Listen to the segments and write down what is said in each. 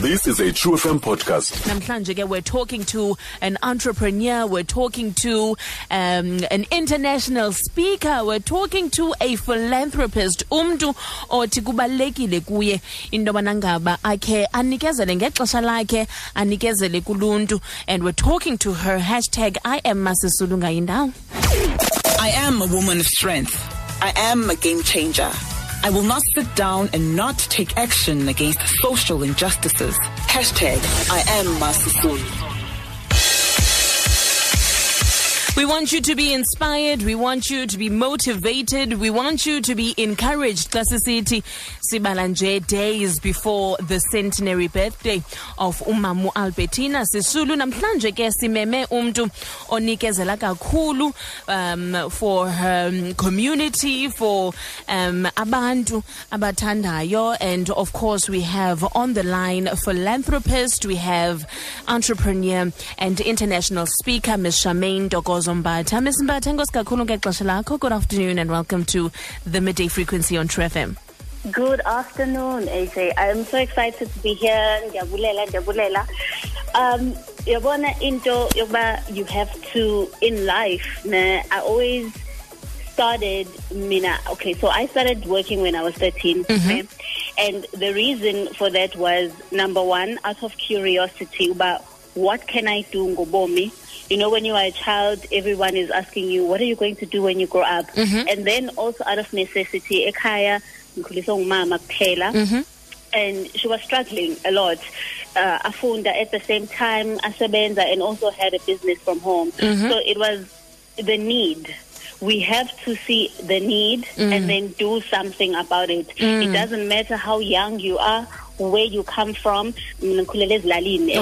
This is a True FM podcast. namhlanje ke we're talking to an entrepreneur we're talking to um, an international speaker we're talking to a philanthropist umntu othi kubalulekile kuye into yobana ngaba akhe anikezele ngexesha lakhe anikezele kuluntu and we're talking to her hashtag i am masisulu ngayindawo I am a woman of strength. I am a game changer. I will not sit down and not take action against social injustices. Hashtag I am Masisulu. We want you to be inspired. We want you to be motivated. We want you to be encouraged. Xa sisithi sibala nje days before the centenary birthday of umamu Albertina Sisulu. Namhlanje ke simeme umntu onikezela kakhulu um, for her um, community, for um, abantu abathandayo. And of course, we have on the line philanthropist, we have entrepreneur and international speaker, Ms. Charmaine Dogozo Mbatha. Ms. Mbatha, enkosi kakhulu ngexesha lakho. Good afternoon and welcome to the midday frequency on True FM. Good afternoon, AJ. I'm so excited to be here. Ndiyabulela, ndiyabulela. Um, yabona into yokuba you have to in life. Ne, I always started mina. Okay, so I started working when I was 13, okay? and the reason for that was number one, out of curiosity about what can I do ngobomi. You know, when you are a child, everyone is asking you, what are you going to do when you grow up? Mm-hmm. And then also out of necessity, ekhaya, ngikhuliswe ngumama kuphela mm-hmm. and she was struggling a lot. Uh, afunda at the same time, asebenza, and also had a business from home. Mm-hmm. So it was the need. We have to see the need mm. and then do something about it. It mm. doesn't matter how young you are, where you come from. Mina ngikhulele ezilalini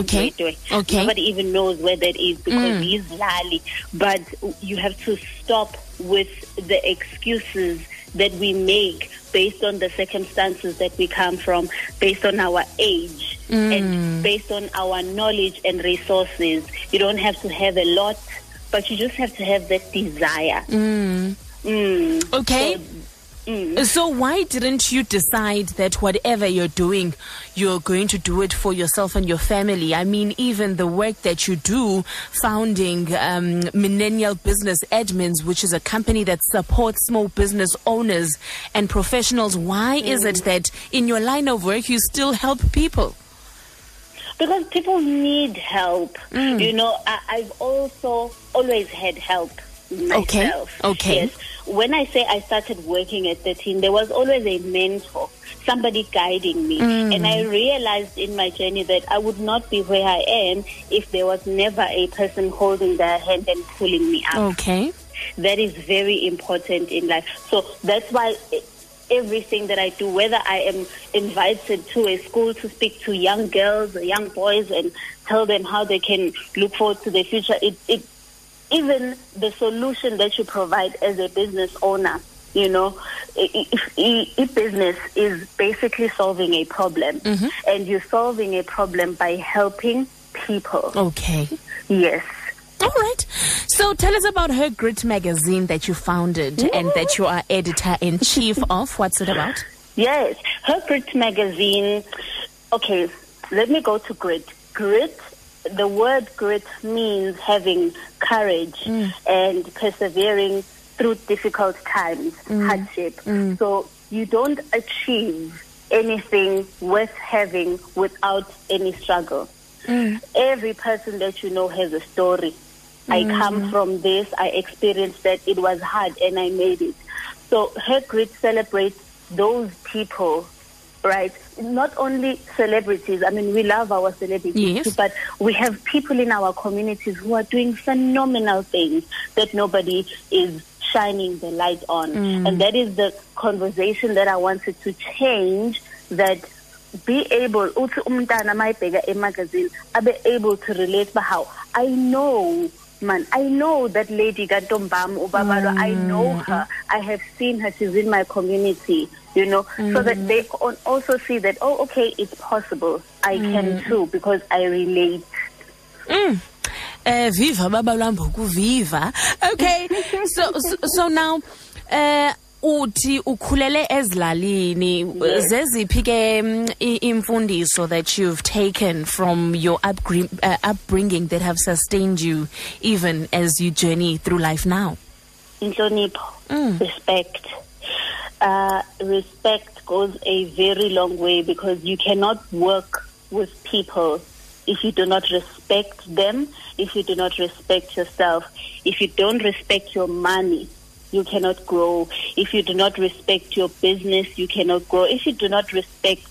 Okay. Nobody even knows where that is because mm. he's Lali. But you have to stop with the excuses that we make based on the circumstances that we come from, based on our age, and mm. based on our knowledge and resources. You don't have to have a lot, but you just have to have that desire. Mm. mm. Okay. Mm. So why didn't you decide that whatever you're doing, you're going to do it for yourself and your family? I mean, even the work that you do, founding um, Millennial Business Admins, which is a company that supports small business owners and professionals. Why is it that in your line of work you still help people? Because people need help. You know, I, I've also always had help myself. okay. Yes. When I say I started working at 13, there was always a mentor, somebody guiding me. Mm. And I realized in my journey that I would not be where I am if there was never a person holding their hand and pulling me up Okay. that is very important in life. So that's why everything that I do, whether I am invited to a school to speak to young girls or young boys and tell them how they can look forward to their future, it, it even the solution that you provide as a business owner. You know, i- i- if, i- if business is basically solving a problem, mm-hmm. and you're solving a problem by helping people. Okay. Yes. All right. So tell us about Her Grit magazine that you founded and that you are editor in chief of. What's it about? Yes, her Grit magazine. Okay, let me go to grit. Grit. The word grit means having courage mm. and persevering through difficult times, mm. hardship. Mm. So you don't achieve anything worth having without any struggle. Every person that you know has a story. I come from this, I experienced that, it was hard, and I made it. So her grit celebrates those people, right? Not only celebrities, I mean, we love our celebrities, Yes. too, but we have people in our communities who are doing phenomenal things that nobody is shining the light on. Mm. And that is the conversation that I wanted to change that be able uthi umntana mayibheka emagazine abe able to relate ba how i know man i know that lady kantombam ubabalo i know her. I have seen her. She's in my community you know. So that they also see that oh okay it's possible. I can too because i relate. Uh, viva baba lwamboku viva. Okay. so, so so now uh uthi ukhulele ezilalini zeziphi ke mm, imfundiso that you've taken from your uh, upbringing that have sustained you even as you journey through life now? Inhlonipho Mm. respect. Uh, respect goes a very long way because you cannot work with people if you do not respect them if you do not respect yourself. If you don't respect your money you cannot grow. If you do not respect your business you cannot grow. If you do not respect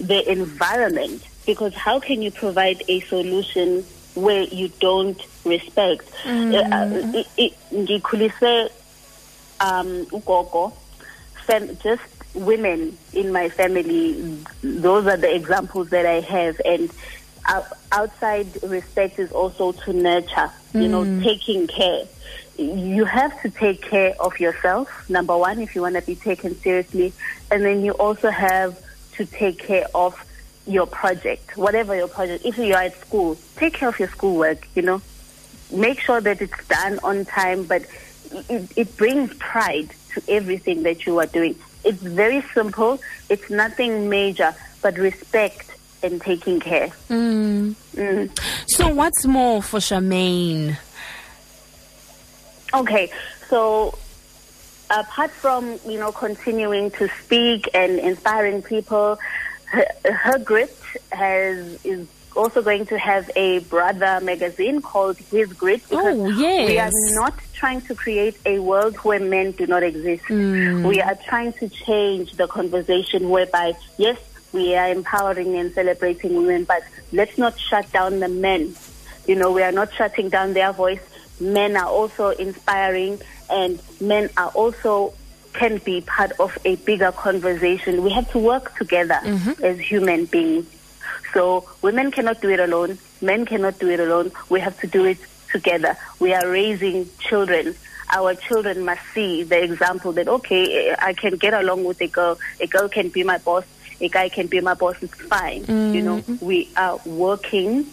the environment because how can you provide a solution where you don't respect? Uh, uh, i- ngikhulise um ugogo just women in my family. Those are the examples that i have. And uh, outside respect is also to nurture you know taking care you have to take care of yourself number one if you want to be taken seriously and then you also have to take care of your project whatever your project if you are at school take care of your schoolwork you know make sure that it's done on time, but it, it brings pride to everything that you are doing. It's very simple. It's nothing major, but respect and taking care. Mm. Mm. so what's more for Charmaine Okay, so apart from you know continuing to speak and inspiring people, her, her grit has is also going to have a brother magazine called His Grit oh, because Oh, yes. we are not trying to create a world where men do not exist. Mm. We are trying to change the conversation whereby yes, we are empowering and celebrating women, but let's not shut down the men. You know, we are not shutting down their voice. Men are also inspiring and men are also can be part of a bigger conversation. We have to work together mm-hmm. as human beings. So women cannot do it alone. Men cannot do it alone. We have to do it together. We are raising children. Our children must see the example that, okay, I can get along with a girl. A girl can be my boss. A guy can be my boss. It's fine. You know, mm-hmm. we are working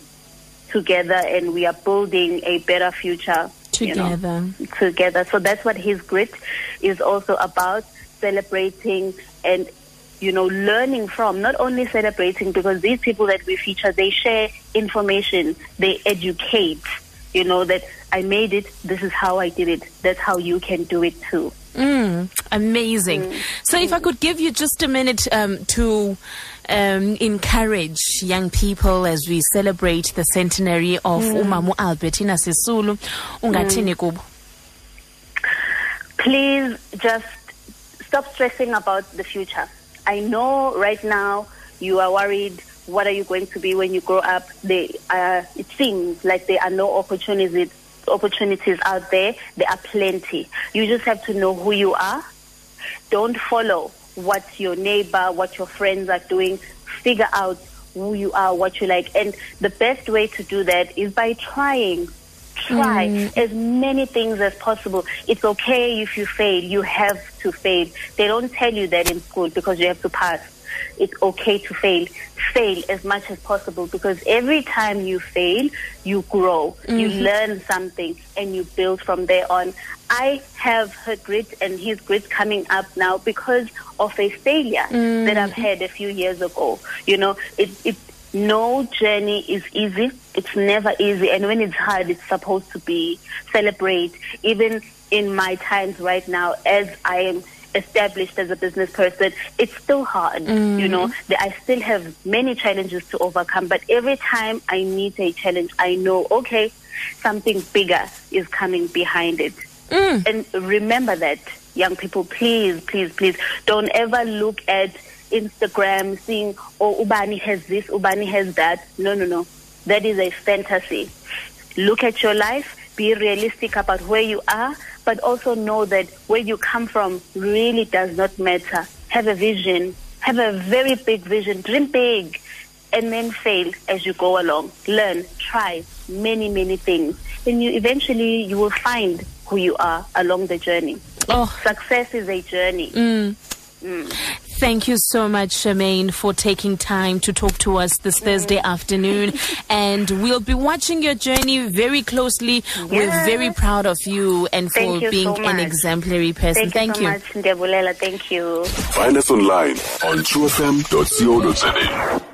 together and we are building a better future you know, Together. together. So that's what his grit is also about celebrating and you know learning from not only celebrating because these people that we feature they share information they educate you know that i made it this is how i did it that's how you can do it too Mm, amazing. So, if I could give you just a minute um, to um, encourage young people as we celebrate the centenary of Umamu Albertina Sisulu, ungathini kubo? please just stop stressing about the future. I know right now you are worried. What are you going to be when you grow up? They, uh, it seems like there are no opportunities opportunities out there. There are plenty. You just have to know who you are. Don't follow what your neighbor, what your friends are doing. Figure out who you are, what you like, and the best way to do that is by trying try mm. as many things as possible. It's okay if you fail. You have to fail. They don't tell you that in school because you have to pass. It's okay to fail. Fail as much as possible because every time you fail, you grow. You mm-hmm. learn something and you build from there on. I have her grit and his grit coming up now because of a failure that I've mm. had a few years ago. You know, it, it no journey is easy. It's never easy. And when it's hard, it's supposed to be celebrate. Even in my times right now, as I am established as a business person, it's still hard. You know, mm. I still have many challenges to overcome. But every time I meet a challenge, I know, okay, something bigger is coming behind it. Mm. And remember that, young people, please, please, please, don't ever look at Instagram seeing, oh, Ubani has this, Ubani has that. No, no, no. That is a fantasy. Look at your life, be realistic about where you are, but also know that where you come from really does not matter. Have a vision, have a very big vision, dream big, and then fail as you go along. Learn, try many, many things. And you eventually you will find who you are along the journey. Oh, Success is a journey. Mm. Mm. Thank you so much, Charmaine, for taking time to talk to us this Thursday afternoon. And we'll be watching your journey very closely. We're very proud of you and for you being so an exemplary person. Thank, you so much, Ndebulela. Thank you. Find us online on truefm.co.za.